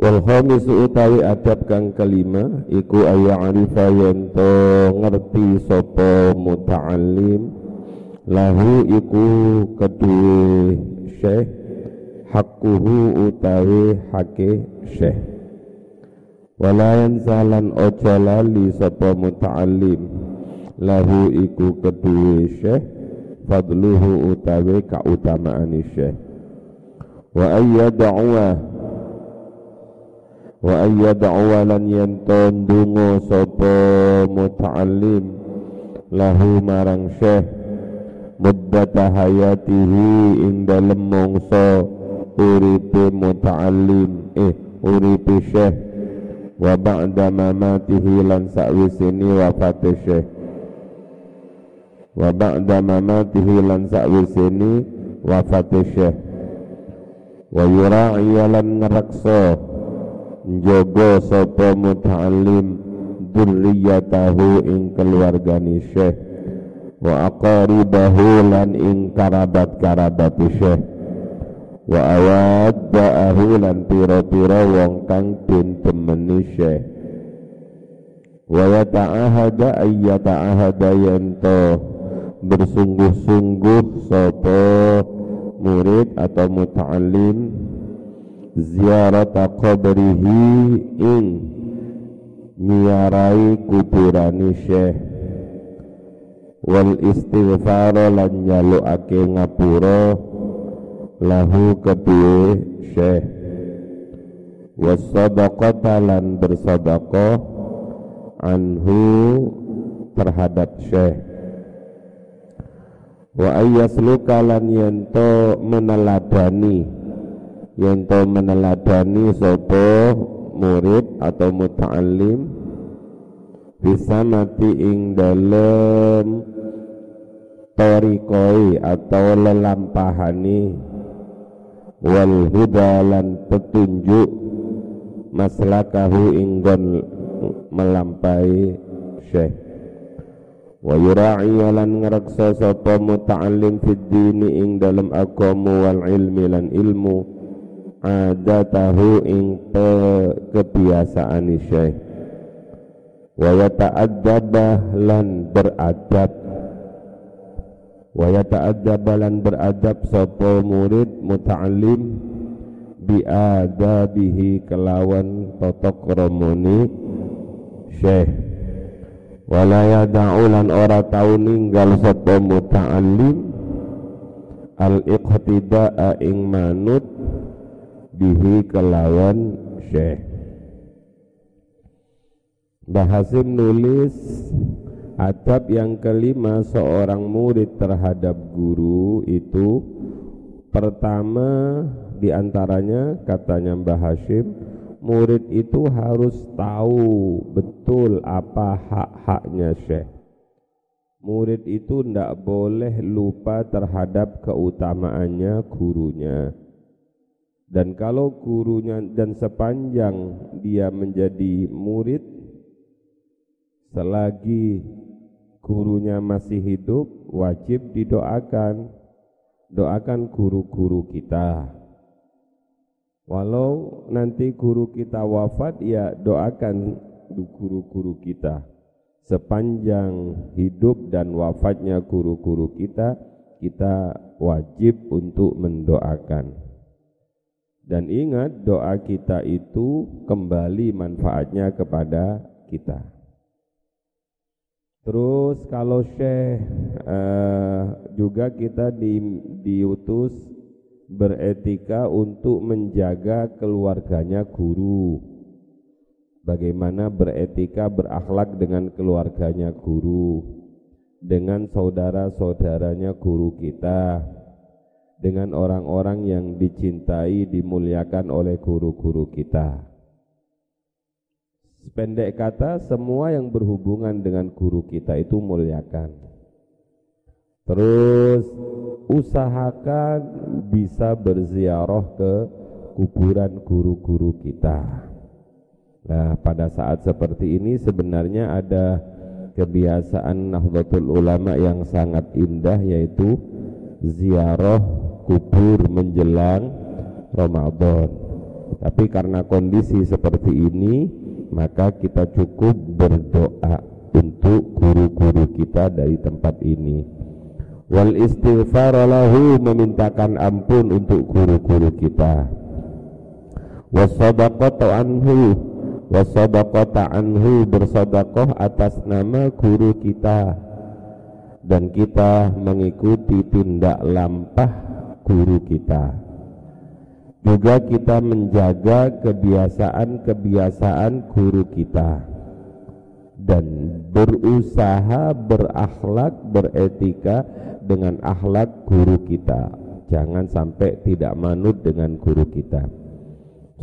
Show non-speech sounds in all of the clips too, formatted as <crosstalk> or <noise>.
Wal khamis utawi adab kang kelima iku arifa yen to ngerti sapa muta'allim. Lahu iku kedue syekh hakuhu utawi hake syekh. Wala yansalan ojo lali sapa muta'allim. Lahu iku kedue syekh fadluhu utawi kautamaan syekh. Wa ayyad'uwa wa ayyad'u lan yanton dungo sapa muta'allim lahu marang syekh muddata hayatihi ing dalem mangsa uripe muta'allim eh uripe syekh. Wa ba'da mamatihi lan sakwisini wafate syekh. Wa ba'da mamatihi lan sakwisini wafate syekh. Wa yura'i lan ngeraksa njogo sapa muta'allim dzurriyyatahu ing keluargani syekh. Wa aqaribahu lan ing karabat-karabat syekh. Wa awadda'ahu lan pira-pira wong kang den temeni syekh. Wa yata'ahada ayyata'ahada yanto bersungguh-sungguh sapa murid atau muta'allim ziarata qabrihi ing nyiarai kuburani syekh. Wal istighfar lan nyalukake ngapura lahu kedue syekh? Was sadaqata lan bersedekah anhu terhadap syekh. Wa ayyasluka lan yento meneladani yang to meneladani sopo murid atau muta'allim bisa mati ing dalam torikoi atau lelampahani. Wal hudalan petunjuk maslakahu inggon melampai syekh. Wa yura'i lan ngreksa sapa muta'allim fid dini ing dalam agama wal ilmi lan ilmu adatahu ing kebiasaan syekh. Wa yata'addabah lan beradab. Wa yata'addabah lan beradab sapa murid muta'allim bi adabihi kelawan totok romoni syekh. Wala yada'u lan ora tau ninggal sapa muta'allim. Al iqtida'a ing manut bihi kelawan syekh. Bahasim nulis adab yang kelima seorang murid terhadap guru itu pertama di antaranya katanya Mbah Hashim murid itu harus tahu betul apa hak-haknya syekh. Murid itu tidak boleh lupa terhadap keutamaannya gurunya dan kalau gurunya dan sepanjang dia menjadi murid selagi gurunya masih hidup wajib didoakan. Doakan guru-guru kita. Walau nanti guru kita wafat ya doakan guru-guru kita. Sepanjang hidup dan wafatnya guru-guru kita kita wajib untuk mendoakan dan ingat doa kita itu kembali manfaatnya kepada kita. Terus kalau syekh eh, juga kita di, diutus beretika untuk menjaga keluarganya guru. Bagaimana beretika berakhlak dengan keluarganya guru, dengan saudara-saudaranya guru kita dengan orang-orang yang dicintai, dimuliakan oleh guru-guru kita. Pendek kata, semua yang berhubungan dengan guru kita itu muliakan. Terus usahakan bisa berziarah ke kuburan guru-guru kita. Nah, pada saat seperti ini sebenarnya ada kebiasaan Nahdlatul Ulama yang sangat indah yaitu ziarah kubur menjelang Ramadan Tapi karena kondisi seperti ini, maka kita cukup berdoa untuk guru-guru kita dari tempat ini. Wal istighfar lahu memintakan ampun untuk guru-guru kita. Wasadaqatu anhu wasadaqata anhu bersedekah atas nama guru kita dan kita mengikuti tindak lampah guru kita. Juga kita menjaga kebiasaan-kebiasaan guru kita. Dan berusaha berakhlak beretika dengan akhlak guru kita. Jangan sampai tidak manut dengan guru kita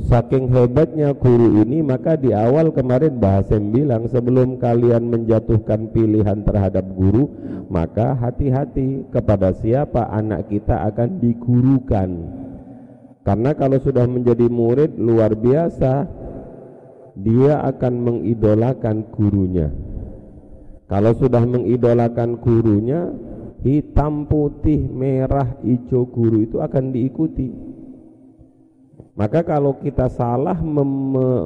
saking hebatnya guru ini maka di awal kemarin Bahasem bilang sebelum kalian menjatuhkan pilihan terhadap guru maka hati-hati kepada siapa anak kita akan digurukan karena kalau sudah menjadi murid luar biasa, dia akan mengidolakan gurunya. Kalau sudah mengidolakan gurunya, hitam, putih, merah, hijau guru itu akan diikuti. Maka kalau kita salah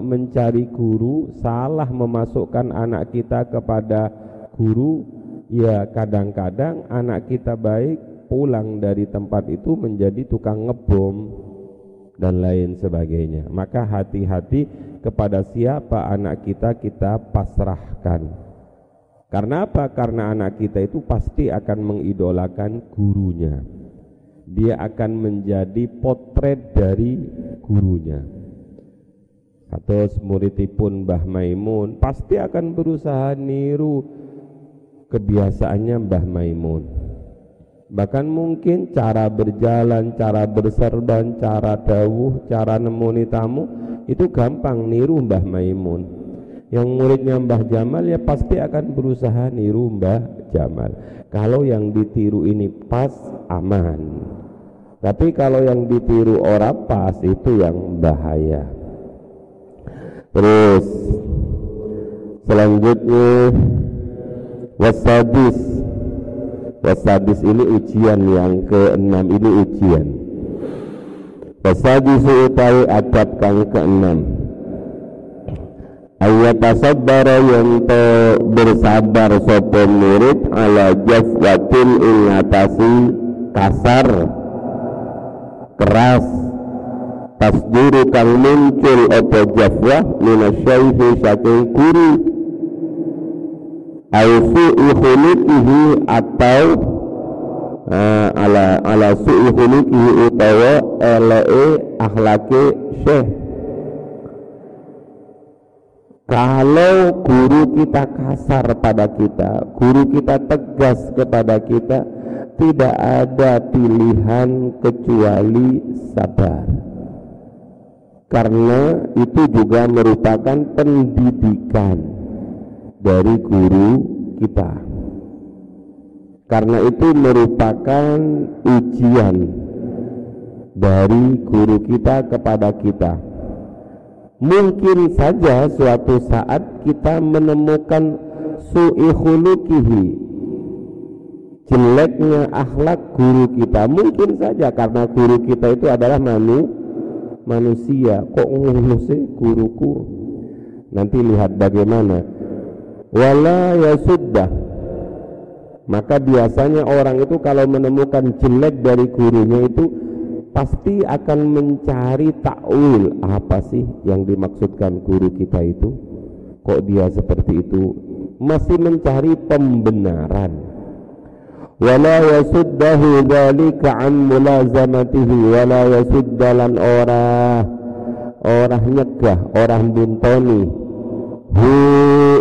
mencari guru, salah memasukkan anak kita kepada guru, ya kadang-kadang anak kita baik pulang dari tempat itu menjadi tukang ngebom dan lain sebagainya. Maka hati-hati kepada siapa anak kita kita pasrahkan. Karena apa? Karena anak kita itu pasti akan mengidolakan gurunya. Dia akan menjadi potret dari gurunya. Atau muridipun Mbah Maimun pasti akan berusaha niru kebiasaannya Mbah Maimun Bahkan mungkin cara berjalan, cara berserban, cara dawuh, cara nemuni tamu itu gampang niru Mbah Maimun. Yang muridnya Mbah Jamal ya pasti akan berusaha niru Mbah Jamal. Kalau yang ditiru ini pas aman. Tapi kalau yang ditiru orang pas itu yang bahaya. Terus selanjutnya wasadis Wasadis ini ujian yang keenam ini ujian. Wasadis utawi adab kang keenam. Ayat tasabbara yang to bersabar sopo murid ala jafwatin ingatasi kasar keras. Tasdiru kang muncul opo jafwah minasyaihi saking guru. Ausu khuluqihi atau uh, ala ala su'i khuluqihi utawa eleke akhlake syekh kalau guru kita kasar pada kita, guru kita tegas kepada kita, tidak ada pilihan kecuali sabar. Karena itu juga merupakan pendidikan dari guru kita karena itu merupakan ujian dari guru kita kepada kita mungkin saja suatu saat kita menemukan su'i khulukihi jeleknya akhlak guru kita. Mungkin saja karena guru kita itu adalah manu, manusia. Kok ngurus sih guruku? Nanti lihat bagaimana. Wala yasuddah. Maka biasanya orang itu kalau menemukan jelek dari gurunya itu pasti akan mencari takwil. Apa sih yang dimaksudkan guru kita itu? Kok dia seperti itu? Masih mencari pembenaran. Wala yasuddahu dzalika an mulazamatihi. Wala yasuddalan orang orang nyegah orang buntoni hu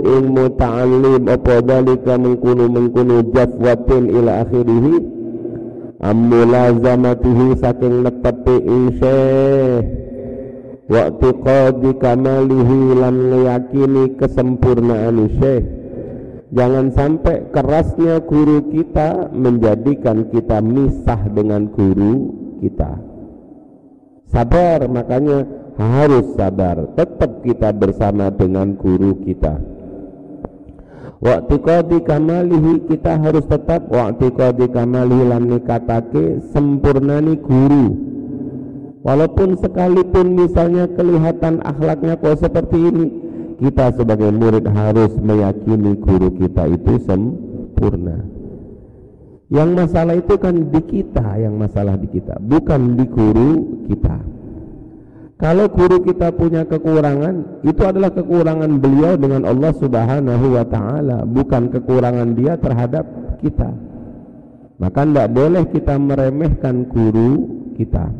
ing muta'allim apa dalika mengkunu mengkunu jafwatin ila akhirih amulazamatihi saking netepi ing syekh wa tiqadi kamalihi lan meyakini kesempurnaan syekh jangan sampai kerasnya guru kita menjadikan kita misah dengan guru kita. Sabar makanya harus sabar. Tetap kita bersama dengan guru kita waktu kodi kamalihi kita harus tetap waktu kodi kamalihi lan nikatake sempurnani guru. Walaupun sekalipun misalnya kelihatan akhlaknya kok seperti ini kita sebagai murid harus meyakini guru kita itu sempurna. Yang masalah itu kan di kita yang masalah di kita bukan di guru kita kalau guru kita punya kekurangan, itu adalah kekurangan beliau dengan Allah Subhanahu wa taala, bukan kekurangan dia terhadap kita. Maka tidak boleh kita meremehkan guru kita.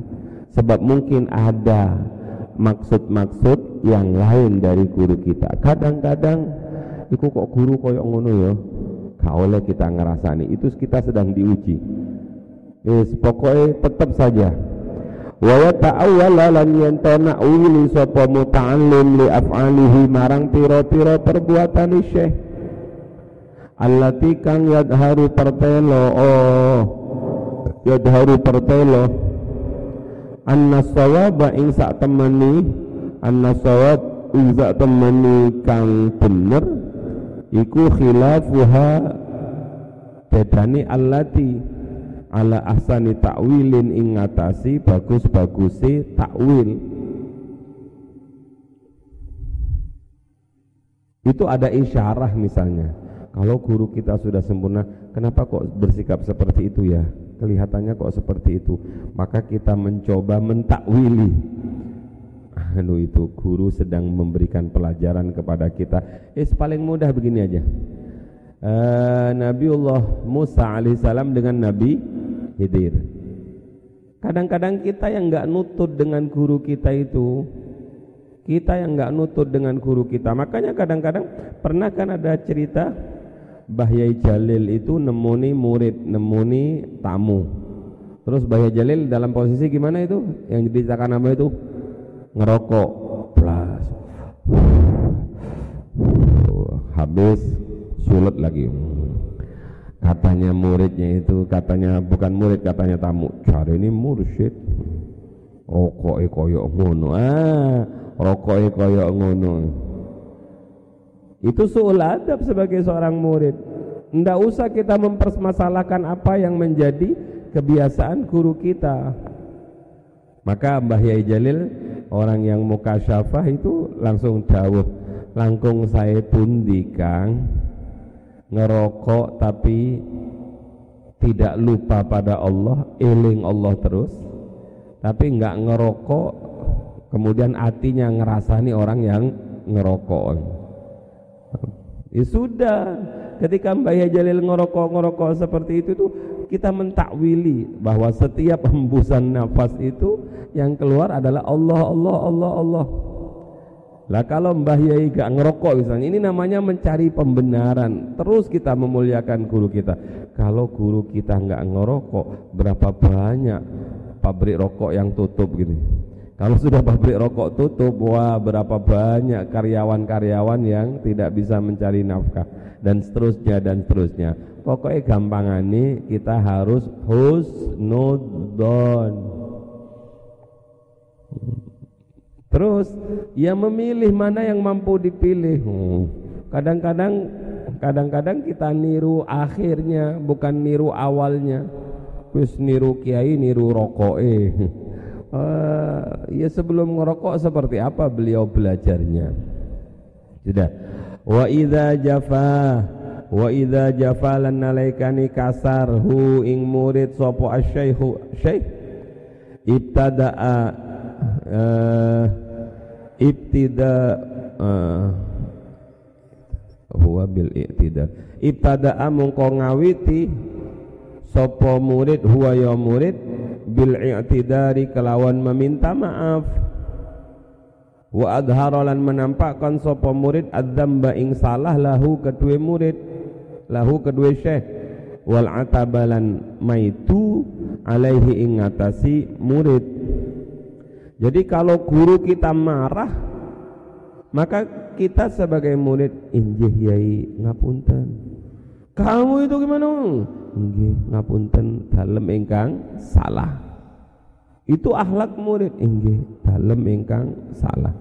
Sebab mungkin ada maksud-maksud yang lain dari guru kita. Kadang-kadang iku kok guru koyok ngono ya. Gak oleh kita ngerasani, itu kita sedang diuji. Yes, pokoknya tetap saja wa yata'awwala lan yento nakwili sapa muta'allim li af'alihi marang pira-pira perbuatan syekh. Allati kang yadharu pertelo oh yadharu pertelo. Anna sawaba ing sak temani anna sawab ing sak temani kang bener iku khilafuha bedani allati ala ahsani takwilin ing ngatasi bagus-bagusi takwil. Itu ada isyarah misalnya. Kalau guru kita sudah sempurna kenapa kok bersikap seperti itu ya? Kelihatannya kok seperti itu. Maka kita mencoba mentakwili. Anu itu guru sedang memberikan pelajaran kepada kita. Eh paling mudah begini aja. Uh, Nabiullah Musa alaihissalam dengan Nabi Khidir. Kadang-kadang kita yang nggak nutut dengan guru kita itu, kita yang nggak nutut dengan guru kita. Makanya kadang-kadang pernah kan ada cerita Bahyai Jalil itu nemuni murid, nemuni tamu. Terus Bahyai Jalil dalam posisi gimana itu? Yang diceritakan apa itu? Ngerokok. Plus. Habis sulut lagi katanya muridnya itu katanya bukan murid katanya tamu. Cari ini mursyid. Rokok koyok ngono. Ah rokok koyok ngono. Itu suul adab sebagai seorang murid. Tidak usah kita mempermasalahkan apa yang menjadi kebiasaan guru kita. Maka Mbah Yai Jalil orang yang muka syafah itu langsung jauh langkung saya pundi kang ngerokok tapi tidak lupa pada Allah, eling Allah terus, tapi nggak ngerokok, kemudian hatinya ngerasani orang yang ngerokok. Ya sudah, ketika Mbak Jalil ngerokok-ngerokok seperti itu tuh kita mentakwili bahwa setiap hembusan nafas itu yang keluar adalah Allah, Allah, Allah, Allah. Lah kalau Mbah Yai gak ngerokok misalnya, ini namanya mencari pembenaran. Terus kita memuliakan guru kita. Kalau guru kita nggak ngerokok, berapa banyak pabrik rokok yang tutup gini. Kalau sudah pabrik rokok tutup, wah berapa banyak karyawan-karyawan yang tidak bisa mencari nafkah dan seterusnya dan seterusnya. Pokoknya gampangan ini kita harus husnudon. Terus yang memilih mana yang mampu dipilih. Hmm. Kadang-kadang kadang-kadang kita niru akhirnya bukan niru awalnya. Wis niru kiai niru rokok <laughs> eh. Uh, ya sebelum ngerokok seperti apa beliau belajarnya. Sudah. Wa idza jafa wa idza jafa lan nalaikani kasar hu ing murid sapa asyaikhu syekh ibtadaa uh, ibtida uh, huwa bil i'tida ibtada mungko ngawiti sapa murid huwa ya murid bil i'tidari kelawan meminta maaf. Wa adhara lan menampakkan sapa murid adzamba ing salah lahu kedua murid lahu kedua syekh. Wal atabalan maitu alaihi ing ngatasi murid jadi kalau guru kita marah, maka kita sebagai murid injih yai ngapunten. Kamu itu gimana? Injih ngapunten dalam engkang salah. Itu akhlak murid injih dalam engkang salah.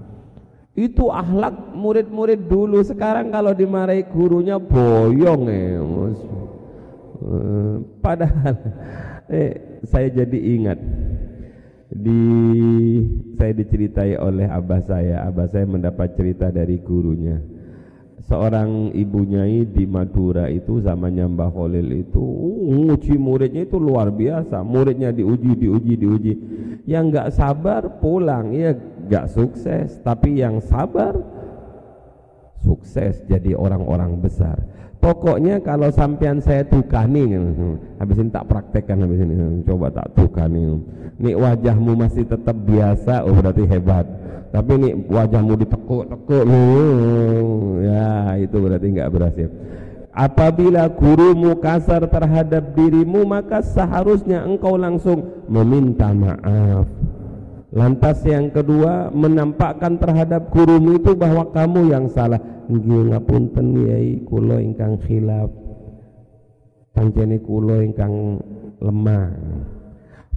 Itu akhlak murid-murid dulu. Sekarang kalau dimarahi gurunya boyong ya. Padahal eh, saya jadi ingat di saya diceritai oleh abah saya. Abah saya mendapat cerita dari gurunya. Seorang ibu nyai di Madura itu zamannya Mbah Khalil itu uh, uji muridnya itu luar biasa. Muridnya diuji diuji diuji. Yang nggak sabar pulang. Ya nggak sukses. Tapi yang sabar sukses jadi orang-orang besar pokoknya kalau sampean saya tukani habis ini tak praktekkan habis ini coba tak tukani nih wajahmu masih tetap biasa oh berarti hebat. Tapi nih wajahmu ditekuk-tekuk ya itu berarti nggak berhasil. Apabila gurumu kasar terhadap dirimu maka seharusnya engkau langsung meminta maaf. Lantas yang kedua menampakkan terhadap gurumu itu bahwa kamu yang salah nggih ngapunten yai kula ingkang khilaf. Pancene kula ingkang lemah.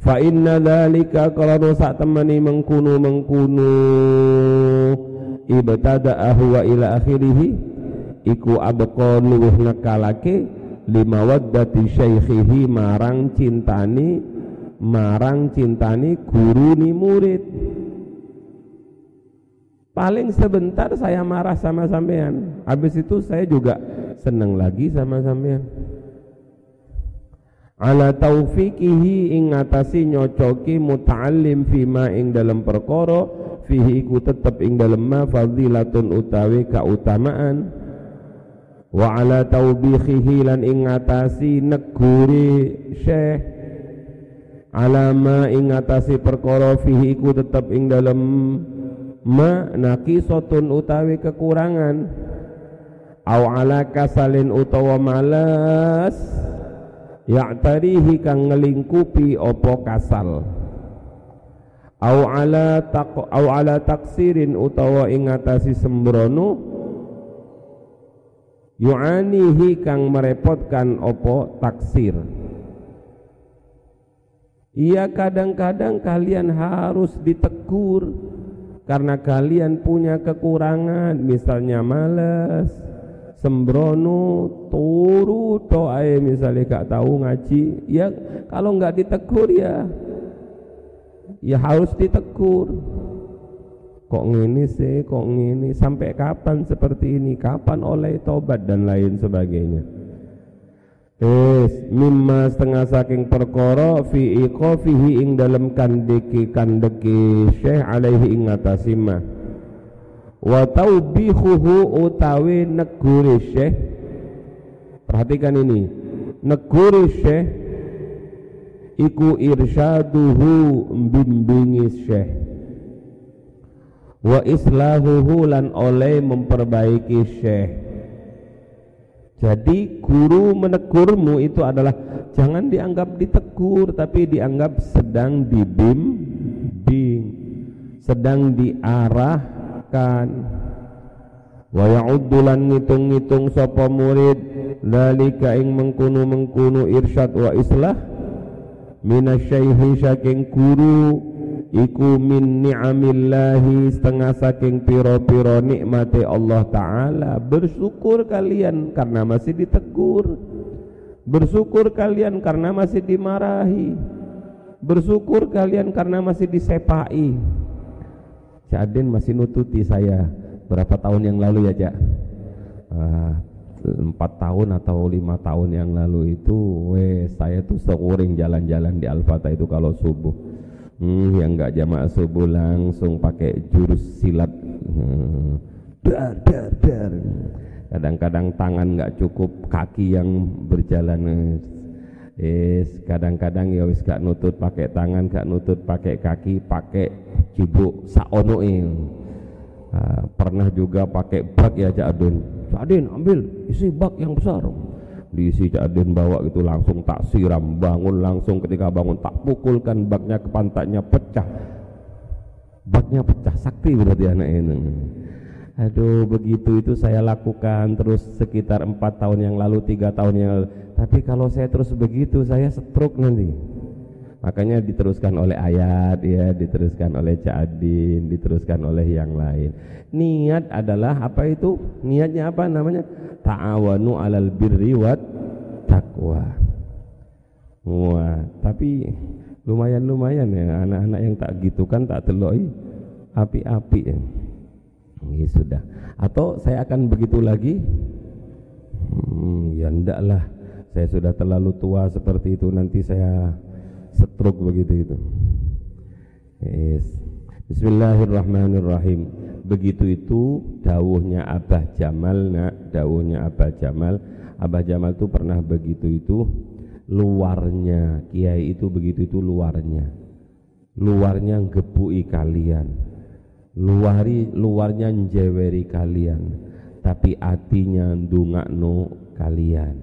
Fa inna dzalika kalau sak temani mengkunu mengkunu ibtada'ahu wa ila akhirih. Iku abqa luweh nekalake lima waddati syaikhihi marang cintani marang cintani guru ni murid paling sebentar saya marah sama sampean. Habis itu saya juga senang lagi sama sampean. Ala taufiqihi ing ngatasi nyocoki muta'allim fima ing dalam perkara fihi iku tetep ing dalam ma fadilatun utawi kautamaan wa ala taubihihi lan ing ngatasi neguri syekh. Alama ing ngatasi perkara fihi iku tetep ing dalam ma naqisatun utawi kekurangan. Au ala kasalin utawa malas ya'tarihi kang ngelingkupi opo kasal. Au ala tak au ala taksirin utawa ing atasi sembrono. Yu'anihi kang merepotkan opo taksir. Iya kadang-kadang kalian harus ditegur karena kalian punya kekurangan misalnya malas sembrono turu to ae misalnya gak tahu ngaji. Ya kalau nggak ditegur ya ya harus ditegur. Kok ngini sih kok ngini sampai kapan seperti ini kapan oleh tobat dan lain sebagainya Es mimma setengah saking perkara fi iqafihi ing dalam kandeki kandeki syekh alaihi ing atasimah wa taubihuhu utawi neguri syekh. Perhatikan ini. Neguri syekh iku irsyaduhu bimbingi syekh. Wa islahuhu lan oleh memperbaiki syekh jadi guru menegurmu itu adalah jangan dianggap ditegur tapi dianggap sedang dibimbing sedang diarah makan wa ya'uddulan ngitung-ngitung sapa murid dalika ing mengkunu-mengkunu irsyad wa islah minasyaihi saking guru iku min ni'amillahi setengah saking piro-piro nikmati Allah Ta'ala. Bersyukur kalian karena masih ditegur. Bersyukur kalian karena masih dimarahi. Bersyukur kalian karena masih disepai. Cak Adin masih nututi saya. Berapa tahun yang lalu ya Cak? Uh, empat tahun atau lima tahun yang lalu itu weh saya tuh seuring jalan-jalan di Al-Fatah itu kalau subuh hmm, yang enggak jamaah subuh langsung pakai jurus silat. Hmm, dar dar dar. Kadang-kadang tangan enggak cukup kaki yang berjalan. Is kadang-kadang ya wis gak nutut pakai tangan, gak nutut pakai kaki, pakai cibuk saono uh, pernah juga pakai bak ya Cak Adin. Cak Adin ambil isi bak yang besar. Diisi Adin bawa gitu langsung tak siram, bangun langsung ketika bangun tak pukulkan baknya ke pantatnya pecah. Baknya pecah sakti berarti anak ini. Aduh begitu itu saya lakukan terus sekitar empat tahun yang lalu tiga tahun yang lalu. Tapi kalau saya terus begitu saya stroke nanti. Makanya diteruskan oleh ayat ya, diteruskan oleh Ca'adin, diteruskan oleh yang lain. Niat adalah apa itu? Niatnya apa namanya? Ta'awanu alal birri wat taqwa. Wah, tapi lumayan-lumayan ya anak-anak yang tak gitu kan tak teloi api-api ya. ya sudah atau saya akan begitu lagi hmm, ya ndak lah saya sudah terlalu tua seperti itu nanti saya stroke begitu itu yes. Bismillahirrahmanirrahim. Begitu itu dawuhnya Abah Jamal nak dawuhnya Abah Jamal. Abah Jamal itu pernah begitu itu luarnya. Kiai itu begitu itu luarnya. Luarnya gebui kalian. Luari luarnya njeweri kalian. Tapi hatinya ndungakno kalian.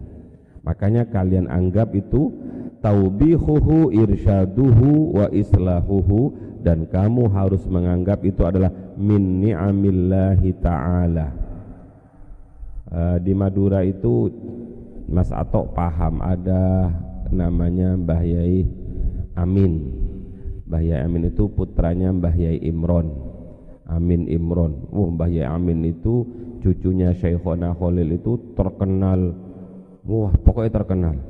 Makanya kalian anggap itu taubihuhu irsyaduhu wa islahuhu. Dan kamu harus menganggap itu adalah min ni'amillahi ta'ala. Uh, di Madura itu Mas Atok paham ada namanya Mbah Yai Amin. Mbah Yai Amin itu putranya Mbah Yai Imron. Amin Imron. Oh Mbah Yai Amin itu cucunya Syekhona Khalil itu terkenal. Wah pokoknya terkenal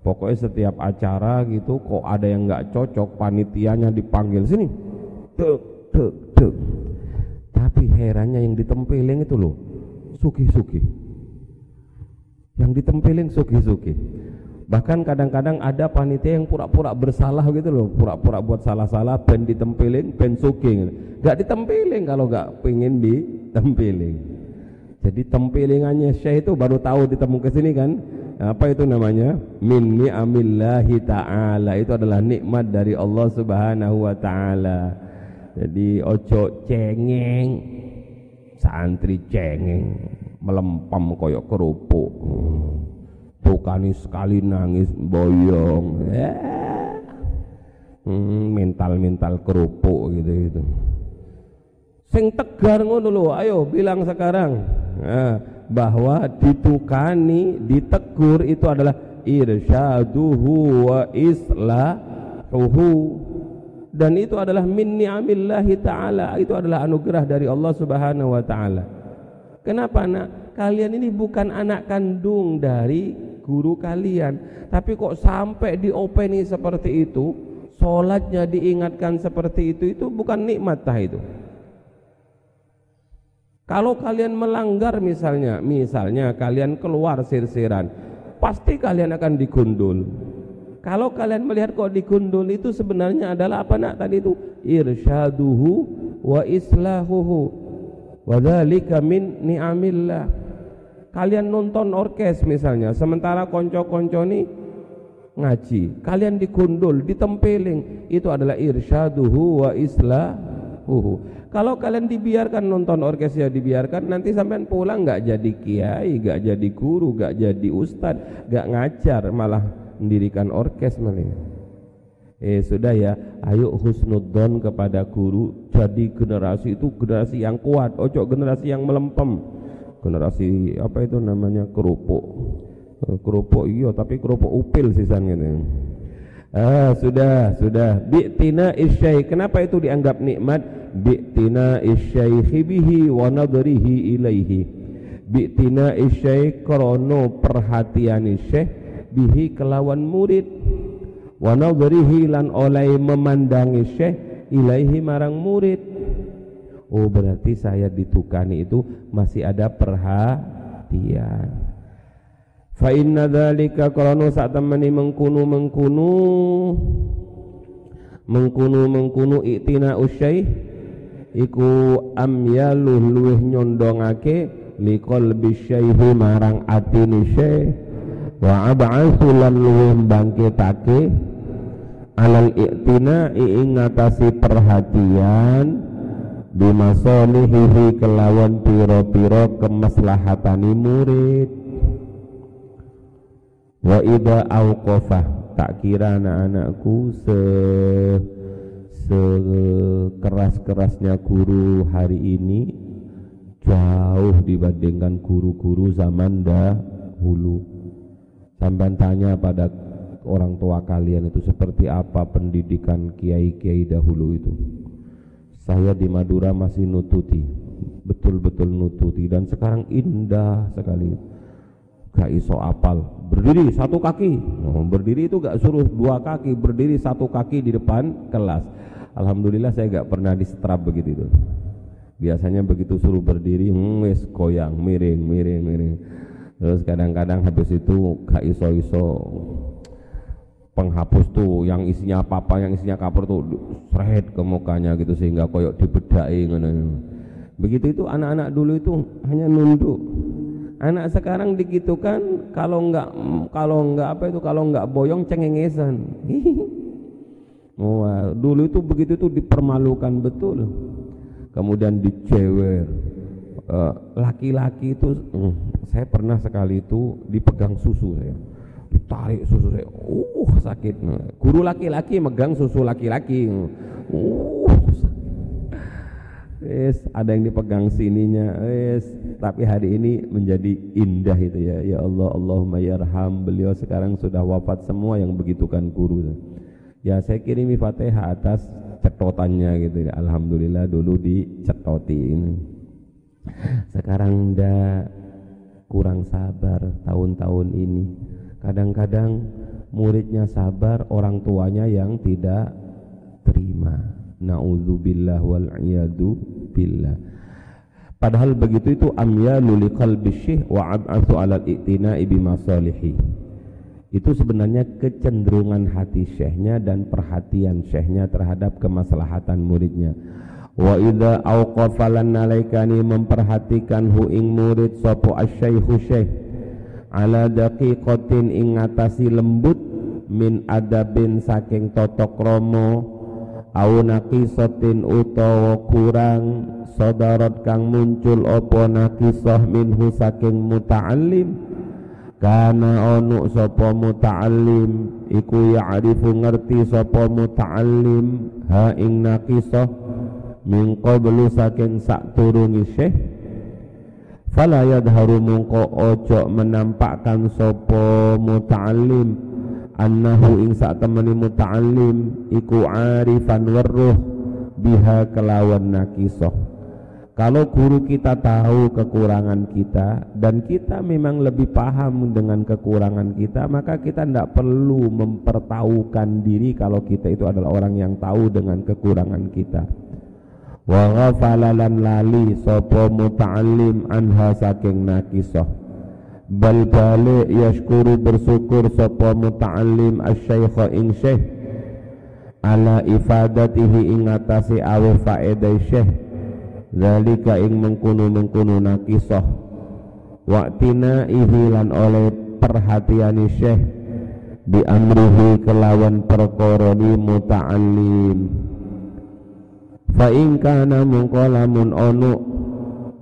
pokoknya setiap acara gitu kok ada yang nggak cocok panitianya dipanggil sini. Dek dek dek. Tapi herannya yang ditempeling itu loh suki-suki yang ditempelin suki-suki bahkan kadang-kadang ada panitia yang pura-pura bersalah gitu loh pura-pura buat salah-salah pen ditempelin pen suki gitu. gak ditempelin kalau gak pengen ditempelin jadi tempelingannya syekh itu baru tahu ditemu ke sini kan apa itu namanya? Min ni'amillahi ta'ala. Itu adalah nikmat dari Allah subhanahu wa ta'ala. Jadi ojo cengeng santri cengeng melempam koyok kerupuk. Tukani sekali nangis boyong. Hmm, mental-mental kerupuk gitu gitu. Sing tegar ngono lho ayo bilang sekarang. Nah, bahwa ditukani ditegur itu adalah irsyaduhu wa islahuhu dan itu adalah min ni'amillahi ta'ala. Itu adalah anugerah dari Allah subhanahu wa ta'ala. Kenapa nak? Kalian ini bukan anak kandung dari guru kalian, tapi kok sampai diopeni seperti itu, sholatnya diingatkan seperti itu, itu bukan nikmat tah itu. Kalau kalian melanggar misalnya, misalnya kalian keluar sir-siran, pasti kalian akan digundul. Kalau kalian melihat kok digundul itu sebenarnya adalah apa nak tadi itu irsyaduhu wa islahuhu Wadzalika min ni'amillah. Kalian nonton orkes misalnya, sementara konco-konco ini ngaji, kalian dikundul, ditempeling, itu adalah irsyaduhu wa islahuhu. Kalau kalian dibiarkan nonton orkes ya dibiarkan, nanti sampean pulang nggak jadi kiai, nggak jadi guru, nggak jadi ustad, nggak ngajar, malah mendirikan orkes malah. Eh sudah ya ayo husnudzon kepada guru. Jadi generasi itu generasi yang kuat. Ojo generasi yang melempem. Generasi apa itu namanya kerupuk. Eh, kerupuk iya tapi kerupuk upil sisan gitu ah sudah sudah. Bi'tina isyai kenapa itu dianggap nikmat? Bi'tina isyai bihi wa nadrihi ilaihi. Bi'tina isyai krono perhatian syekh bihi kelawan murid. Wa nadhrihi lan oleh memandangi syekh ilaihi marang murid. Oh berarti saya ditukani itu masih ada perhatian fa inna dzalika qaranu sak temani mengkunu mengkunu mengkunu mengkunu iktina usyaih iku amyaluh luweh nyondongake liqalbi syaihi marang atini syekh wa ab'atsu lan luweh bangkitake alal i'tina ingatasi perhatian bimasolihihi kelawan piro-piro kemaslahatani murid wa ida awqafah tak kira anak-anakku se sekeras-kerasnya guru hari ini jauh dibandingkan guru-guru zaman dahulu. Sampai tanya pada orang tua kalian itu seperti apa pendidikan kiai-kiai dahulu itu? Saya di Madura masih nututi betul-betul nututi dan sekarang indah sekali gak iso apal. Berdiri satu kaki. Oh, berdiri itu gak suruh dua kaki. Berdiri satu kaki di depan kelas. Alhamdulillah saya gak pernah disetrap begitu itu. Biasanya begitu suruh berdiri hmm, koyang miring miring miring. Terus kadang-kadang habis itu gak iso-iso penghapus tuh yang isinya apa-apa yang isinya kapur tuh seret ke mukanya gitu sehingga koyok dibedai begitu itu anak-anak dulu itu hanya nunduk anak sekarang digitukan kalau enggak kalau enggak apa itu kalau enggak boyong cengengesan. <laughs> Wah, dulu itu begitu tuh dipermalukan betul. Kemudian dicewer. Eh, laki-laki itu uh, saya pernah sekali itu dipegang susu saya. Ditarik susu saya uh sakit. Guru laki-laki megang susu laki-laki. Uh Yes, ada yang dipegang sininya. Yes, tapi hari ini menjadi indah itu ya. Ya Allah, Allahumma yarham. Beliau sekarang sudah wafat semua yang begitukan guru. Ya, saya kirimi Fatihah atas cetotannya gitu ya. Alhamdulillah dulu dicetoti ini. Sekarang udah kurang sabar tahun-tahun ini Kadang-kadang muridnya sabar, orang tuanya yang tidak terima. Nauzubillah wal iyadu billah. Padahal begitu itu amyalu liqalbi syekh wa ab'atsu 'ala al-i'tina'i bimasalihi. Itu sebenarnya kecenderungan hati syekhnya dan perhatian syekhnya terhadap kemaslahatan muridnya. Wa idza awqafa lan memperhatikan hu ing murid sapa asy-syaikhu syekh ala daqiqatin ing lembut min adabin saking tata krama au naqisatin utawa kurang sadarat kang muncul apa naqisah minhu saking muta'allim. Kana onu sapa muta'allim iku ya'rifu ngerti sapa muta'allim ha ing naqisah min qablu saking sak turungi syekh. Fala yadharu mungko ojo menampakkan sopo muta'allim annahu ing sak temani muta'allim iku arifan weruh biha kelawan nakisoh kalau guru kita tahu kekurangan kita dan kita memang lebih paham dengan kekurangan kita maka kita tidak perlu mempertahukan diri kalau kita itu adalah orang yang tahu dengan kekurangan kita. Wa ghafala lan lali sapa muta'allim anha saking nakisah bal balik yashkuru bersyukur sapa muta'allim asy-syaikh ing syekh. Ala ifadatihi ing atase awe faedah syekh. Zalika ing mengkunu-mengkunu nakisah. Waktina lan oleh perhatiani syekh. Bi amrihi kelawan perkara muta'allim. Fa in kana mungkolamun onu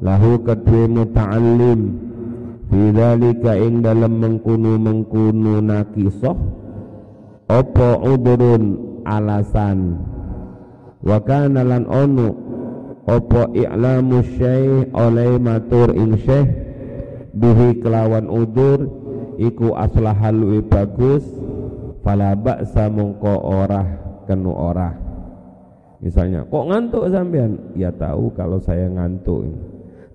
lahu kedue muta'allim fi dzalika ing dalem mengkunu mengkunu nakisah apa udurun alasan wa kana lan onu apa i'lamu syekh oleh matur ing syekh bihi kelawan udur iku aslahal bagus fala ba'sa mungko orah kenu orah Misalnya, kok ngantuk sampean? Ya tahu kalau saya ngantuk.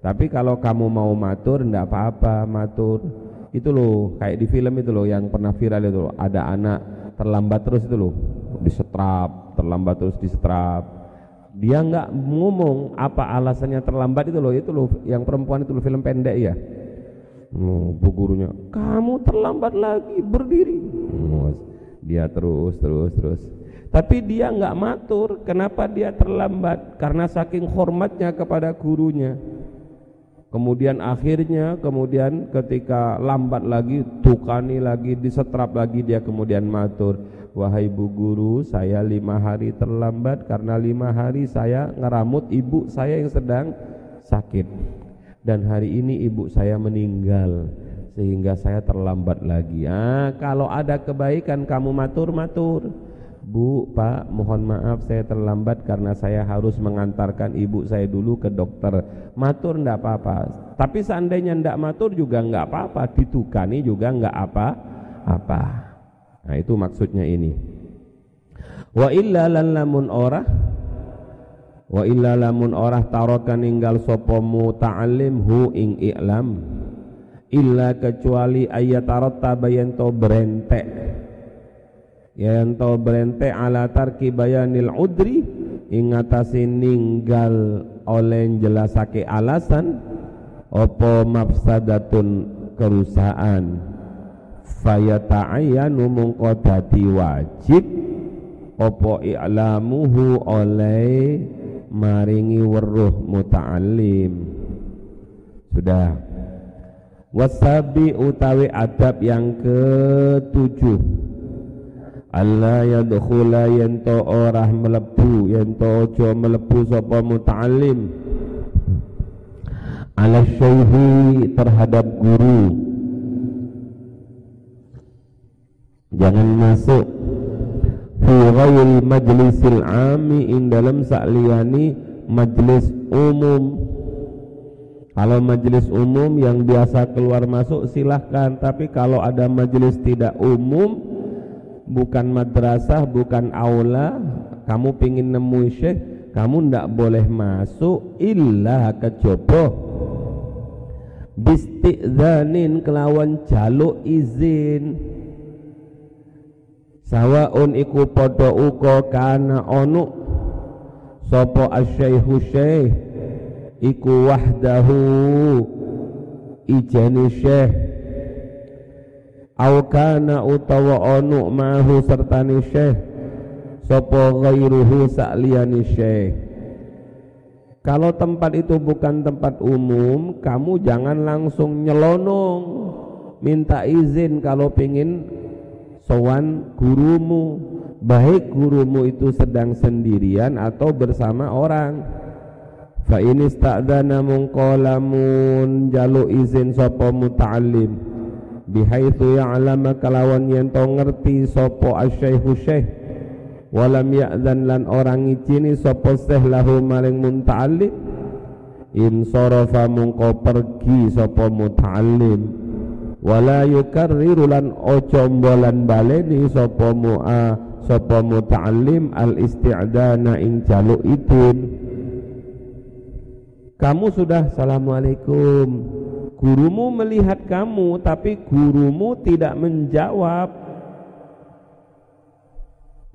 Tapi kalau kamu mau matur ndak apa-apa, matur. Itu loh, kayak di film itu loh yang pernah viral itu loh, ada anak terlambat terus itu loh, disetrap, terlambat terus disetrap. Dia nggak ngomong apa alasannya terlambat itu loh, itu loh yang perempuan itu loh film pendek ya. Oh, bu gurunya, kamu terlambat lagi, berdiri. Oh, dia terus, terus, terus tapi dia nggak matur kenapa dia terlambat karena saking hormatnya kepada gurunya kemudian akhirnya kemudian ketika lambat lagi tukani lagi disetrap lagi dia kemudian matur. Wahai bu guru saya lima hari terlambat karena lima hari saya ngeramut ibu saya yang sedang sakit. Dan hari ini ibu saya meninggal sehingga saya terlambat lagi. Ah kalau ada kebaikan kamu matur matur Bu, Pak, mohon maaf saya terlambat karena saya harus mengantarkan ibu saya dulu ke dokter. Matur ndak apa-apa. Tapi seandainya ndak matur juga nggak apa-apa, ditukani juga nggak apa-apa. Nah, itu maksudnya ini. Wa illa lan lamun ora Wa illa lamun ora taraka ninggal sapa muta'allim hu ing i'lam. illa kecuali ayat tarattaba to berentek to berentek ala tarki bayanil udri ingatasi ninggal oleh jelasake alasan opo mafsadatun kerusahaan. Fayata'ayyanu mungko dadi wajib opo i'lamuhu oleh maringi weruh muta'alim sudah. Wasabi utawi adab yang ketujuh Allah yadkhula yanto orah melebu yanto ojo melebu sapa muta'alim ala syaihi terhadap guru. Jangan masuk. Fi ghairi majlisil ami in dalam sakliyani majlis umum. Kalau majelis umum yang biasa keluar masuk silahkan. Tapi kalau ada majelis tidak umum Bukan madrasah, bukan aula. Kamu pingin nemu syekh Kamu ndak boleh masuk Illa kecoba Bisti'zanin kelawan jaluk izin. Sawaun iku podo uko kana onu Sopo asyaihu syekh? Iku wahdahu. Ijani syekh au kana utawa onu mahu sertani syekh sapa ghairuhu sakliyani syekh. Kalau tempat itu bukan tempat umum kamu jangan langsung nyelonong. Minta izin kalau pingin sowan gurumu. Baik gurumu itu sedang sendirian atau bersama orang. Fa ini sta'dana mungkolamun jalu izin sapa muta'allim bihaitsu ya'lama kalawan yen to ngerti sapa asyaikhu syekh. Walam ya'zan lan orang ngicini sapa syekh lahu maring muta'allim in sarafa mungko pergi sapa muta'allim wala yukarriru lan ojo mbolan baleni sapa mu'a sapa muta'allim al isti'dana ing jaluk idin. Kamu sudah? Assalamualaikum Gurumu melihat kamu Tapi gurumu tidak menjawab.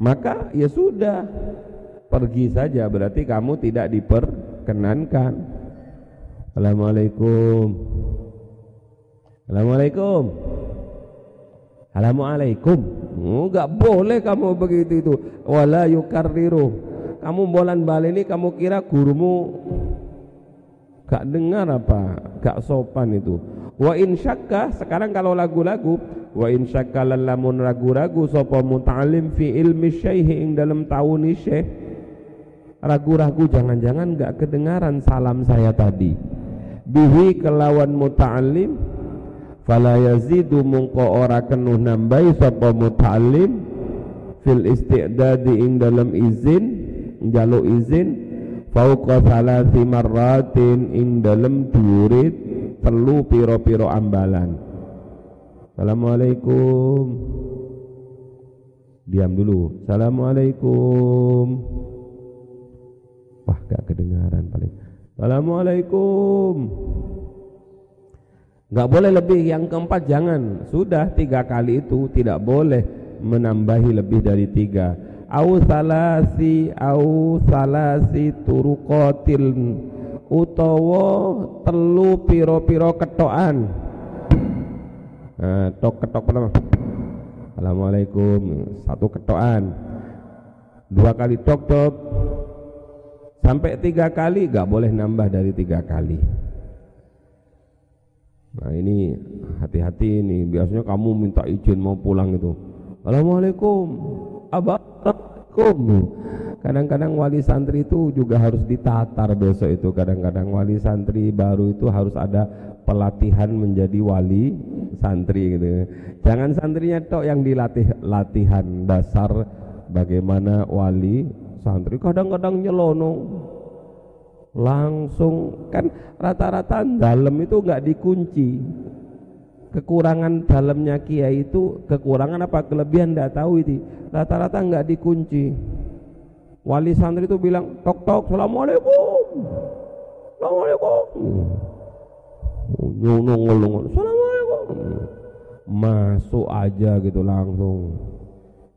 Maka ya sudah Pergi saja. Berarti kamu tidak diperkenankan. Assalamualaikum. Assalamualaikum. Assalamualaikum. Enggak boleh kamu begitu itu. Wala yukarriru. Kamu bolan balik ini kamu kira gurumu gak dengar apa gak sopan itu. Wa in syakka sekarang kalau lagu-lagu wa in syakka lamun ragu-ragu sapa muta'alim fi ilmi syaihi ing dalam tauni syekh. Ragu-ragu jangan-jangan gak kedengaran salam saya tadi. Bihi kelawan muta'alim fala yazidu mungko ora kenuh nambahi sapa muta'alim fil isti'dadi ing dalam izin jaluk izin fauqa salasi marratin ing dalem dhuwure telu pira-pira ambalan. Assalamualaikum. Diam dulu. Assalamualaikum. Wah gak kedengaran paling. Assalamualaikum. Gak boleh lebih. Yang keempat jangan. Sudah tiga kali itu tidak boleh menambahi lebih dari tiga au salasi au salasi turuqatil utawa telu piro-piro ketokan. Nah, tok ketok pertama. Assalamualaikum. Satu ketokan. Dua kali tok tok. Sampai tiga kali gak boleh nambah dari tiga kali. Nah ini hati-hati ini biasanya kamu minta izin mau pulang itu. Assalamualaikum Abah Kadang-kadang wali santri itu juga harus ditatar besok itu. Kadang-kadang wali santri baru itu harus ada pelatihan menjadi wali santri gitu. Jangan santrinya tok yang dilatih latihan dasar bagaimana wali santri. Kadang-kadang nyelonong langsung kan rata-rata dalam itu nggak dikunci kekurangan dalamnya kiai itu kekurangan apa? Kelebihan tidak tahu itu rata-rata nggak dikunci. Wali santri itu bilang tok tok assalamualaikum. Assalamualaikum. Nyung assalamualaikum. Masuk aja gitu langsung.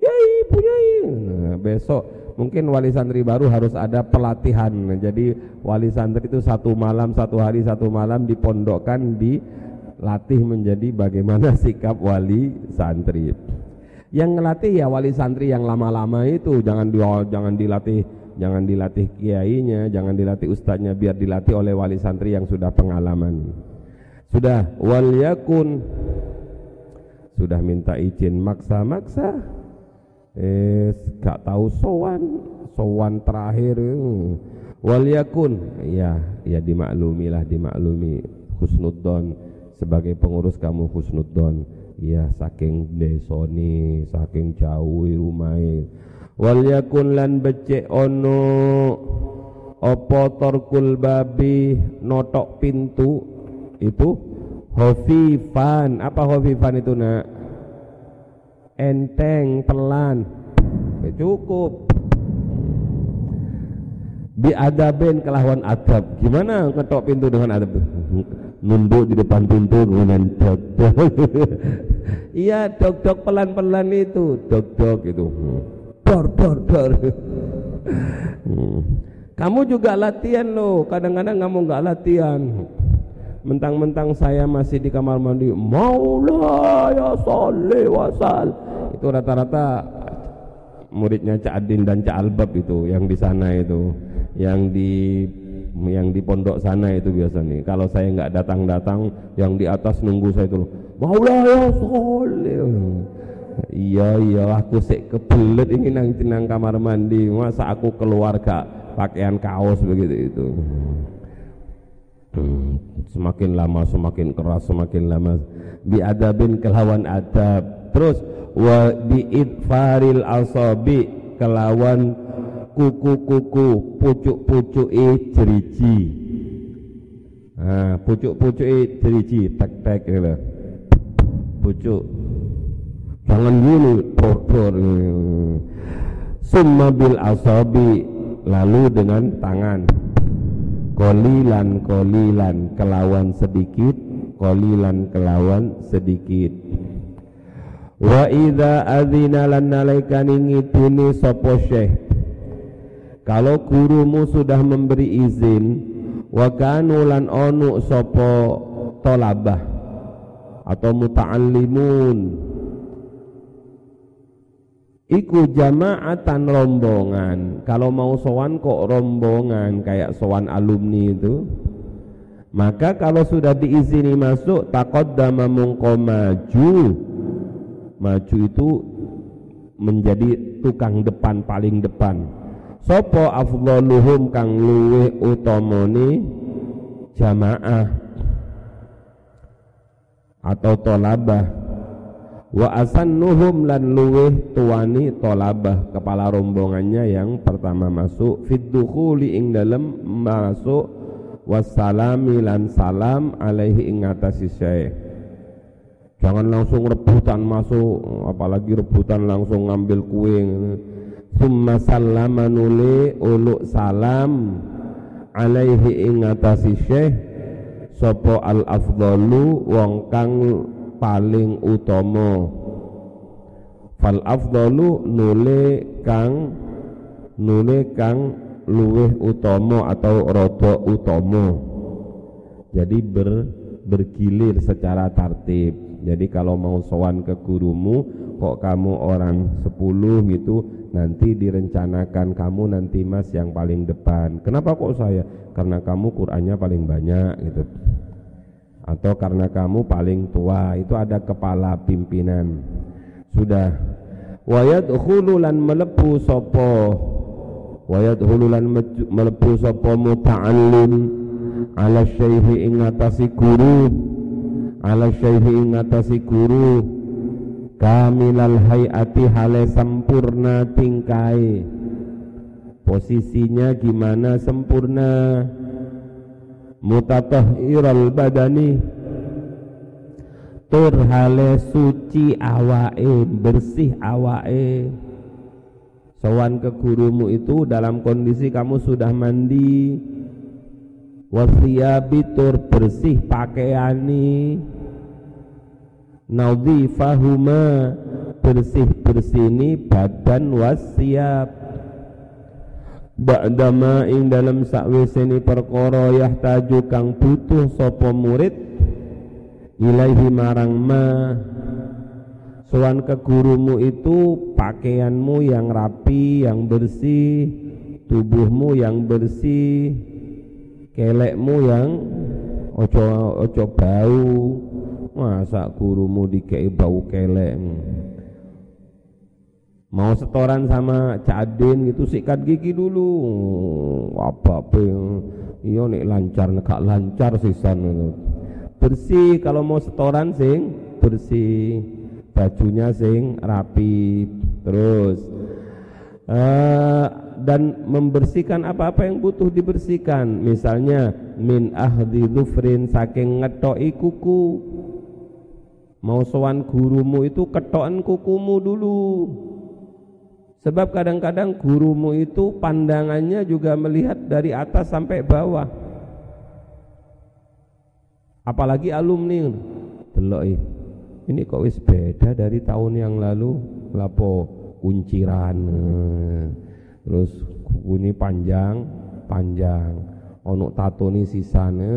Yai punya nah, besok mungkin wali santri baru harus ada pelatihan. Jadi wali santri itu satu malam satu hari satu malam dipondokkan dilatih menjadi bagaimana <laughs> sikap wali santri. Yang ngelatih ya wali santri yang lama-lama itu jangan di, jangan dilatih jangan dilatih kiainya jangan dilatih ustadznya biar dilatih oleh wali santri yang sudah pengalaman. Sudah wal yakun. Sudah minta izin maksa-maksa. Eh gak tahu sowan sowan terakhir hmm. wal yakun. Ya ya dimaklumi lah dimaklumi. Husnuddon sebagai pengurus kamu husnuddon ya saking desoni saking jauh rumai wal yakun lan becek ono opo torkul babi notok pintu itu Hofifan, apa hofifan itu nak? Enteng, pelan. Ya, cukup. Bi adabin kelawan adab. Gimana ketok pintu dengan adab? Nunduk di depan pintu dengan dok dok. <laughs> iya dok dok pelan pelan itu, dok dok itu. Dor dor dor. <laughs> Kamu juga latihan loh. Kadang-kadang kamu nggak latihan mentang-mentang saya masih di kamar mandi maula ya salli wasal itu rata-rata muridnya Cak Adin dan Cak Albab itu yang di sana itu yang di yang di pondok sana itu biasa nih kalau saya nggak datang-datang yang di atas nunggu saya itu maula ya salli iya iya aku sih kebelet ingin nang nang kamar mandi. Masa aku keluar gak pakaian kaos begitu itu. Hmm, semakin lama semakin keras semakin lama. Bi adabin kelawan adab terus wa bi idfaril asabi kelawan kuku-kuku pucuk-pucuk e jeriji. Nah pucuk-pucuk e jeriji tek-tek gitu. Pucuk. Jangan gini tor summa bil asabi lalu dengan tangan. Kolilan kolilan kelawan sedikit kolilan kelawan sedikit wa idza adzina lan nalaikani ngiduni sapa syekh kalau gurumu sudah memberi izin wa kanu lan onu sapa tolabah atau muta'allimun Iku jamaatan rombongan. Kalau mau sowan kok rombongan kayak sowan alumni itu. Maka kalau sudah diizini masuk taqaddama mungko maju. Maju itu menjadi tukang depan paling depan. Sopo afdaluhum kang luwe utamane jamaah atau tolabah. Wa asannuhum lan luweh tuani tolabah kepala rombongannya yang pertama masuk. Fid dukhuli ing dalem masuk. Wassalami lan salam alaihi ing atasi syekh jangan langsung rebutan masuk apalagi rebutan langsung ngambil kue summa sallama nuli uluk salam alaihi ing atasi syekh sapa al afdalu wong kang paling utama. Fal afdalu nule kang nule kang luweh utama atau rada utama. Jadi ber, bergilir secara tertib jadi kalau mau sowan ke gurumu kok kamu orang sepuluh gitu nanti direncanakan kamu nanti mas yang paling depan. Kenapa kok saya? Karena kamu Qurannya paling banyak gitu. Atau karena kamu paling tua itu ada kepala pimpinan. Sudah. Wayat hululan melepu sopo wayat hululan melepu sopo muta'allim ala syaihi ingatasi guru ala syaihi ingatasi guru. Kamilal hayati hale sempurna tingkai. Posisinya gimana sempurna mutatahhiral badani. Tur hale suci awae bersih awae sowan ke gurumu itu dalam kondisi kamu sudah mandi. Wasiyabi tur bersih pakaiani nadhifahuma bersih-bersini badan wasiap ba'dama ing dalam sakwise perkara yahtaju kang butuh sapa murid ilaihi marang ma. Sowan ke gurumu itu pakaianmu yang rapi yang bersih tubuhmu yang bersih kelekmu yang ojo ojo bau masa gurumu dikei bau kelek. Mau setoran sama cadin gitu sikat gigi dulu. Apa apa iya nih lancar nek lancar sisan itu. Bersih kalau mau setoran sing bersih. Bajunya sing rapi terus. Uh, dan membersihkan apa-apa yang butuh dibersihkan. Misalnya min ahdi dhufrin saking ngetoi kuku mau sowan gurumu itu ketoan kukumu dulu. Sebab kadang-kadang gurumu itu pandangannya juga melihat dari atas sampai bawah. Apalagi alumni delok ini kok wis beda dari tahun yang lalu? Lapo kunciran. Terus kuku ini panjang panjang. Ono tato ini sisane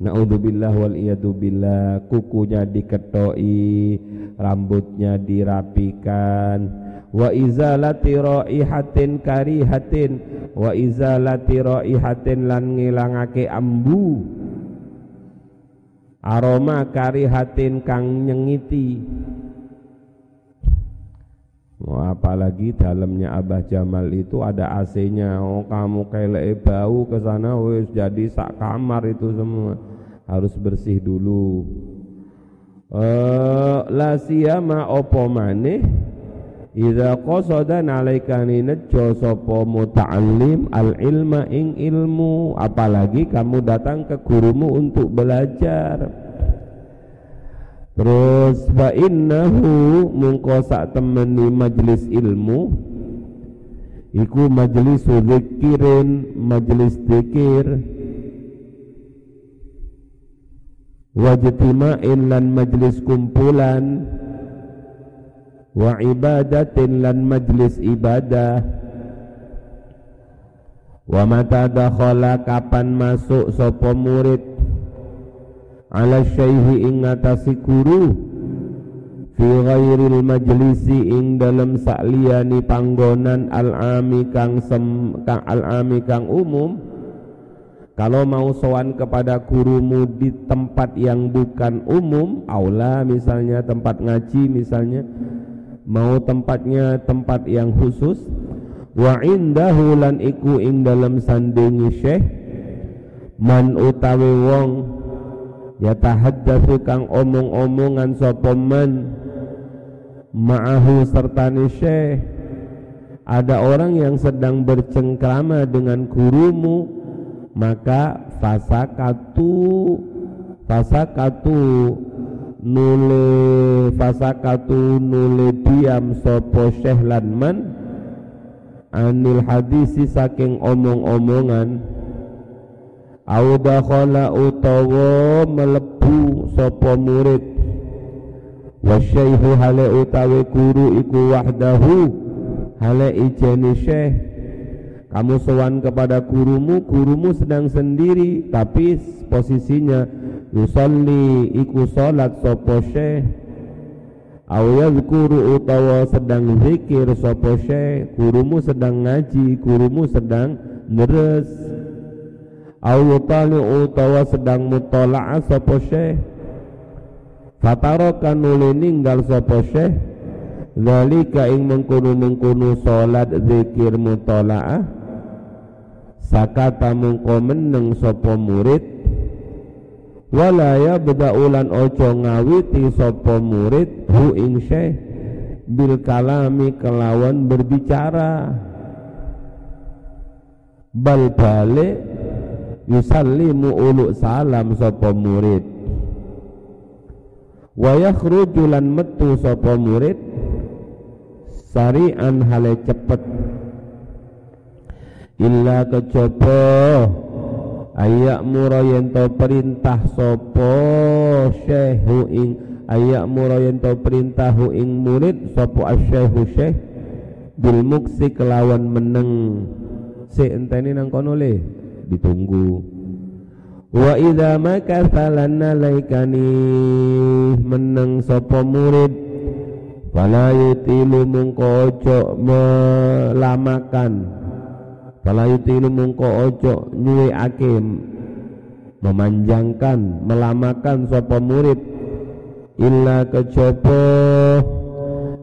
Naudzubillah wal billah. Kukunya diketoi rambutnya dirapikan. Wa izalati raihatin karihatin. Wa izalati raihatin lan ngilangake ambu. Aroma karihatin kang nyengiti. Oh, apalagi dalamnya Abah Jamal itu ada AC-nya. Oh, kamu kelek bau ke sana wis jadi sak kamar itu semua. Harus bersih dulu. Eh, la siyama opo maneh? Idza qasada nalaikani nejo sapa muta'allim al ilma ing ilmu. Apalagi kamu datang ke gurumu untuk belajar. Terus fa innahu mungko sak temeni majlis ilmu. Iku majlis zikirin majlis zikir wajtima'in lan majlis kumpulan. Wa ibadatin lan majlis ibadah. Wa mata dakhala kapan masuk sapa murid. Ala syaihi ing ngatasi guru. Fi ghairil majlisi ing dalam sakliyani panggonan al-ami kang sem, kang al-ami kang umum kalau mau sowan kepada gurumu di tempat yang bukan umum aula misalnya tempat ngaji misalnya mau tempatnya tempat yang khusus wa indahu lan iku ing dalam sandingi syekh man utawi wong ya tahaddatsu kang omong-omongan sapa man ma'ahu sertani syekh ada orang yang sedang bercengkrama dengan gurumu maka fasakatu fasakatu nule fasakatu nule diam sopo syekh man anil hadisi saking omong-omongan au dakhala utawa melebu sopo murid. Wasyaihu hale utawi guru iku wahdahu hale ijeni syekh kamu sowan kepada gurumu gurumu sedang sendiri tapi posisinya yusalli iku salat sapa syekh. Yadhkuru utawa sedang zikir sapa syekh. Gurumu sedang ngaji gurumu sedang deres. Yutali utawa sedang mutala'a sapa syekh. Fataraka nuli ninggal sapa syekh. Zalika ing mengkono-mengkono salat zikir mutala'ah sakata mungko meneng sapa murid? Wala yabda'ulan ojo ngawiti sapa murid hu ing syekh bil kalami kelawan berbicara. Bal balik yusallimu ulu salam sapa murid. Wa yakhruju lan metu sapa murid? Sari'an hale cepet illa kejaba ayak mura yen to perintah sapa syekhu ing ayak mura yen to perintah ing murid sapa asyekhu syekh. Bil muksi kelawan meneng. Si enteni nang kono le. Ditunggu. Wa idza makatha nalaikani. Meneng sapa murid. Fala yutilu mungko ojo melamakan fala yutilu mungko ojo akim memanjangkan melamakan sapa murid. Illa kejaba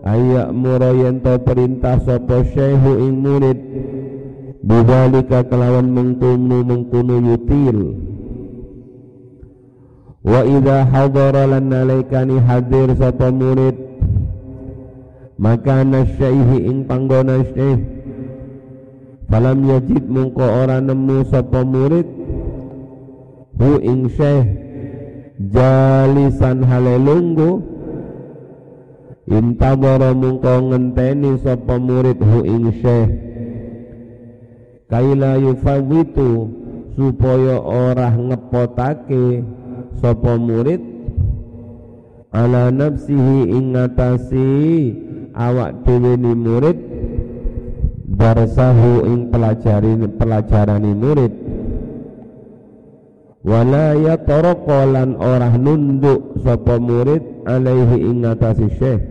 ayak murayen to perintah sapa syekhu ing murid. Bidzalika kelawan mengkunu mengkunu yutil. Wa idza hadara lan hadir sapa murid. Maka nasyaihi ing panggona syekh falam yajid mungko ora nemu sapa murid. Hu ing syekh jalisan halelunggu. Intabara mungko ngenteni sapa murid hu ing syekh. Kaila yufawitu supaya ora ngepotake sapa murid. Ala nafsihi ing ngatasi awak dhewe murid darsahu ing pelajari pelajarani murid. Wala yatarqa lan ora nunduk sapa murid alaihi ing ngatasi syekh.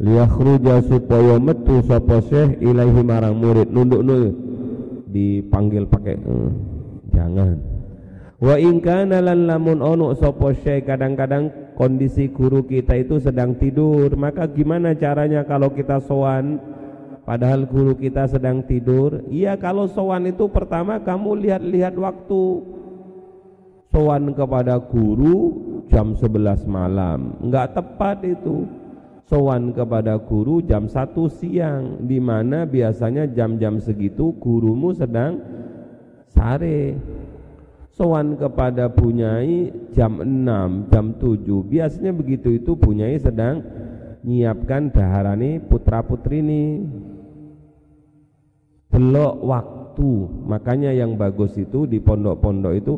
Liyakhruja supaya metu sapa syekh ilaihi marang murid. Nunduk nunduk dipanggil pakai uh, jangan. Wa in kana lan lamun ono sapa syekh kadang-kadang kondisi guru kita itu sedang tidur maka gimana caranya kalau kita sowan padahal guru kita sedang tidur. Iya kalau sowan itu pertama kamu lihat-lihat waktu. Sowan kepada guru jam 11 malam. Enggak tepat itu. Sowan kepada guru jam 1 siang di mana biasanya jam-jam segitu gurumu sedang sare. Sowan kepada punyai jam 6 jam 7 biasanya begitu itu punyai sedang nyiapkan daharani putra putri ini belok waktu. Makanya yang bagus itu di pondok-pondok itu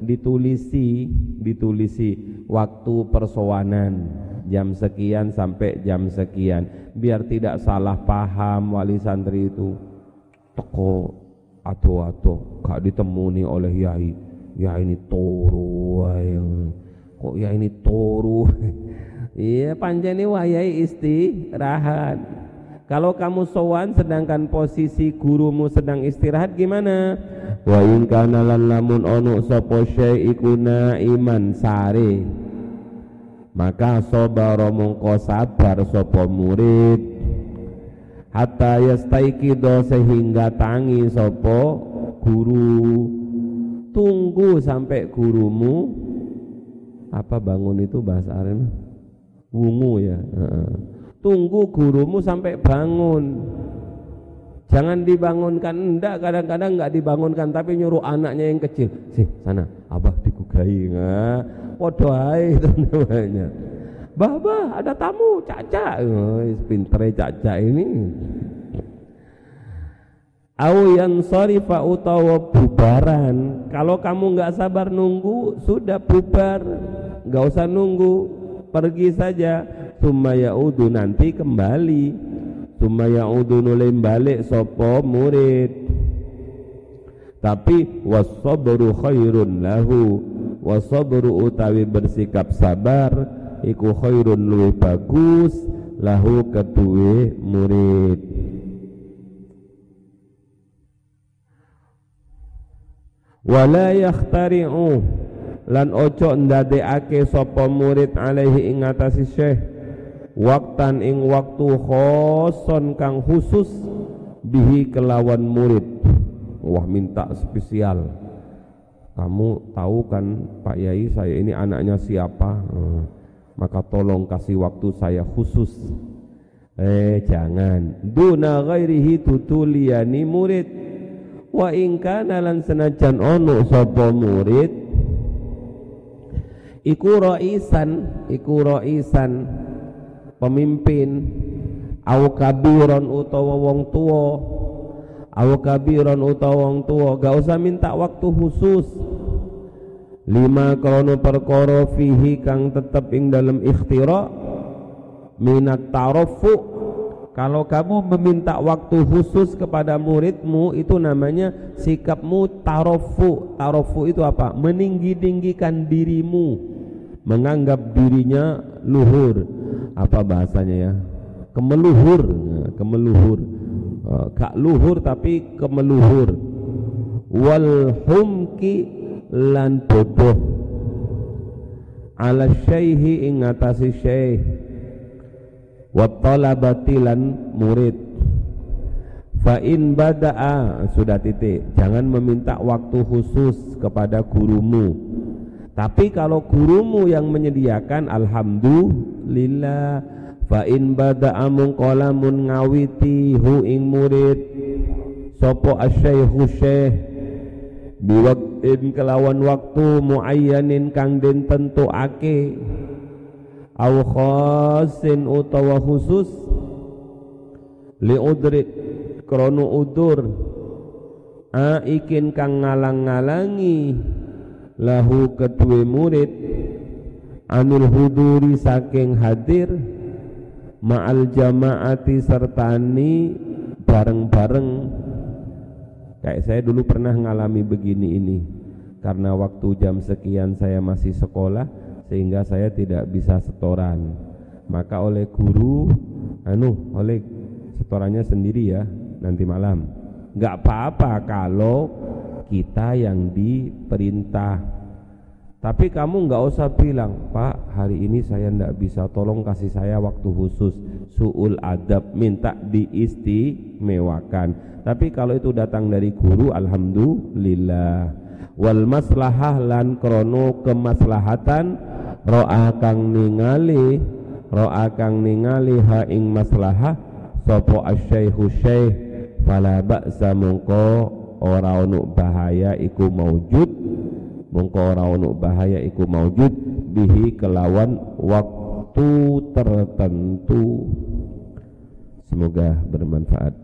ditulisi ditulisi waktu persowanan jam sekian sampai jam sekian. Biar tidak salah paham wali santri itu. Toko atau-atau gak ditemuni oleh yai. Ya ini toru yang kok ya ini toru? <laughs> Iya panjani wayai istirahat kalau kamu sowan sedangkan posisi gurumu sedang istirahat gimana? Wa in kana lamun ono sapa syai iman sare. Maka sabara mongko sabar sapa murid. Hatta yastaiqido sehingga tangi sapa guru. Tunggu sampai gurumu. Apa bangun itu bahasa Arab wungu ya tunggu gurumu sampai bangun. Jangan dibangunkan enggak. Kadang-kadang enggak dibangunkan tapi nyuruh anaknya yang kecil. Sih sana abah dikugai enggak podo ae itu namanya. Baba ada tamu caca oh, pintere caca ini. Au yang sorifa utawa bubaran. Kalau kamu nggak sabar nunggu Sudah bubar. Nggak usah nunggu Pergi saja Summa ya'udu nanti kembali. Summa ya'udu nulim balik Sopo murid. Tapi Wasobru khairun lahu. Wasabru utawi bersikap sabar iku khairun luwih bagus lahu keduwe murid. Wala yakhtari'u. Lan ojo ndadekake sapa murid alaihi ing atase syekh waktan ing waktu khoson kang khusus bihi kelawan murid. Wah minta spesial. Kamu tahu kan Pak Yai saya ini anaknya siapa? Hmm. maka tolong kasih waktu saya khusus. Eh jangan. Duna ghairihi tutuliyani murid. Wa in kana lan senajan ono sapa murid. Iku raisan iku raisan pemimpin. Au kabiron utawa wong tua aw kabiron utawa wong tua gak usah minta waktu khusus. Lima krono perkara fihi kang tetep ing dalam ikhtira. Minat tarofu kalau kamu meminta waktu khusus kepada muridmu itu namanya sikapmu tarofu tarofu itu apa? Meninggi-tinggikan dirimu. Menganggap dirinya luhur apa bahasanya ya? Kemeluhur. Kemeluhur. Uh, gak luhur tapi kemeluhur. Wal humki lan bodoh. Ala syaihi ing atasi syekh. Wa talabati lan murid. Fa in bada'a. Sudah titik. Jangan meminta waktu khusus kepada gurumu tapi kalau gurumu yang menyediakan alhamdulillah fa in bada'a ngawiti hu ing murid sapa asyaikhu syekh biwaktin kelawan waktu muayyanin kang den tentuake aw khasin utawa khusus li udri krono udur aikin kang ngalang-ngalangi lahu kedue murid. Anil huduri saking hadir. Ma'al jamaati sertani bareng-bareng. Kayak saya dulu pernah ngalami begini ini. Karena waktu jam sekian saya masih sekolah sehingga saya tidak bisa setoran. Maka oleh guru anu oleh setorannya sendiri ya nanti malam. Nggak apa-apa kalau kita yang diperintah tapi kamu nggak usah bilang, Pak, hari ini saya ndak bisa, tolong kasih saya waktu khusus. Suul adab, minta diistimewakan. Tapi kalau itu datang dari guru, alhamdulillah. Wal maslahah lan krono kemaslahatan ro'a kang ningali ro'a kang ningali ha ing maslahah sopo asyaikhu syaikh fala ba'sa ora ono bahaya iku maujud mongko ora ono bahaya iku maujud bihi kelawan waktu tertentu. Semoga bermanfaat